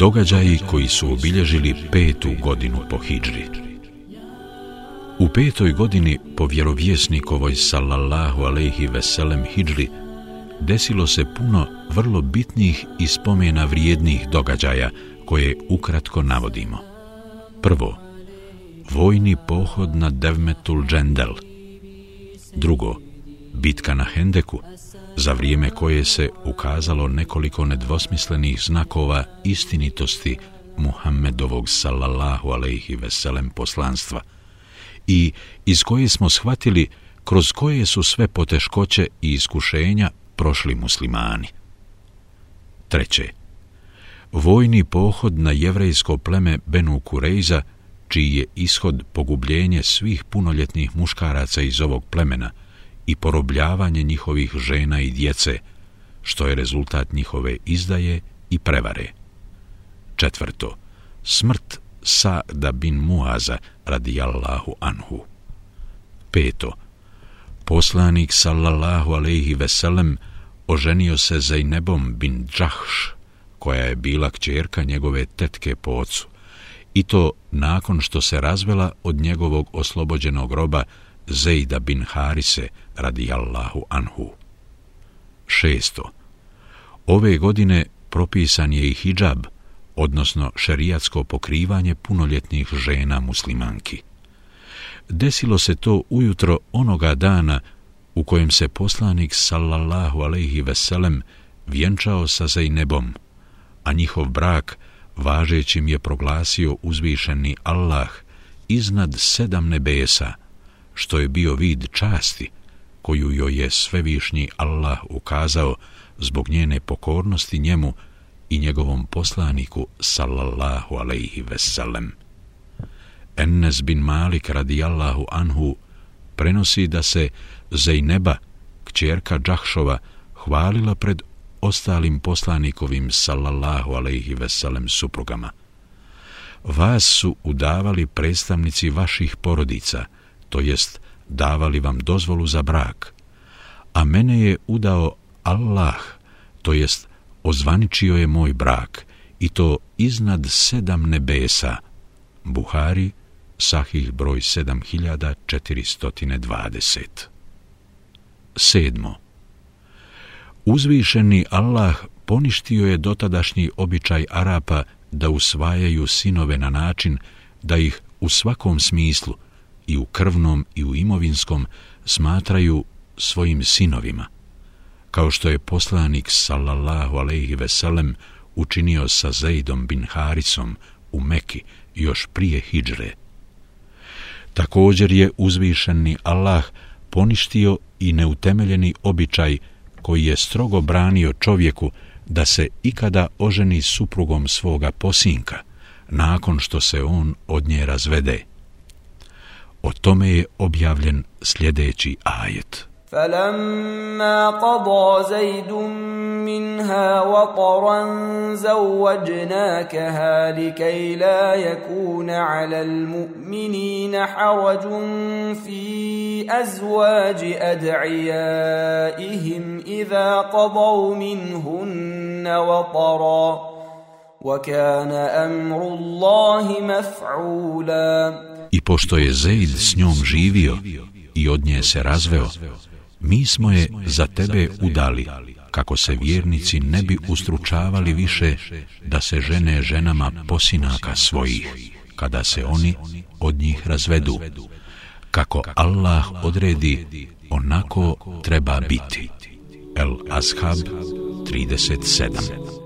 Događaji koji su obilježili petu godinu po Hidžri. U petoj godini po vjerovjesnikovoj sallallahu alaihi veselem Hidžri desilo se puno vrlo bitnih i spomena vrijednih događaja koje ukratko navodimo. Prvo, vojni pohod na Devmetul Džendel. Drugo, bitka na Hendeku, za vrijeme koje se ukazalo nekoliko nedvosmislenih znakova istinitosti Muhammedovog sallallahu alaihi veselem poslanstva i iz koje smo shvatili kroz koje su sve poteškoće i iskušenja prošli muslimani. Treće, vojni pohod na jevrejsko pleme Benu Kurejza, čiji je ishod pogubljenje svih punoljetnih muškaraca iz ovog plemena i porobljavanje njihovih žena i djece, što je rezultat njihove izdaje i prevare. Četvrto, smrt Sa'da bin Muaza radijallahu anhu. Peto, poslanik sallallahu alaihi veselem oženio se Zajnebom bin Džahš, koja je bila kćerka njegove tetke po ocu, i to nakon što se razvela od njegovog oslobođenog roba Zejda bin Harise radijallahu anhu. Šesto. Ove godine propisan je i hijab, odnosno šerijatsko pokrivanje punoljetnih žena muslimanki. Desilo se to ujutro onoga dana u kojem se poslanik sallallahu alejhi ve sellem vjenčao sa Zejnebom, a njihov brak važećim je proglasio uzvišeni Allah iznad sedam nebesa, što je bio vid časti koju joj je svevišnji Allah ukazao zbog njene pokornosti njemu i njegovom poslaniku sallallahu alejhi ve Enes bin Malik radijallahu anhu prenosi da se Zejneba, kćerka Džahšova, hvalila pred ostalim poslanikovim sallallahu alejhi veselem suprugama. Vas su udavali predstavnici vaših porodica, to jest davali vam dozvolu za brak, a mene je udao Allah, to jest ozvaničio je moj brak i to iznad sedam nebesa. Buhari, sahih broj 7420. Sedmo. Uzvišeni Allah poništio je dotadašnji običaj Arapa da usvajaju sinove na način da ih u svakom smislu, i u krvnom i u imovinskom, smatraju svojim sinovima – kao što je poslanik sallallahu alejhi ve sellem učinio sa Zaidom bin Harisom u Meki još prije hidžre. Također je uzvišeni Allah poništio i neutemeljeni običaj koji je strogo branio čovjeku da se ikada oženi suprugom svoga posinka, nakon što se on od nje razvede. O tome je objavljen sljedeći ajet. فلما قضى زيد منها وطرا زوجناكها لكي لا يكون على المؤمنين حرج في ازواج ادعيائهم اذا قضوا منهن وطرا وكان أمر الله مفعولا I pošto je Zeid s njom živio i od nje se razveo, mi smo je za tebe udali, kako se vjernici ne bi ustručavali više da se žene ženama posinaka svojih, kada se oni od njih razvedu. Kako Allah odredi, onako treba biti. El Ashab 37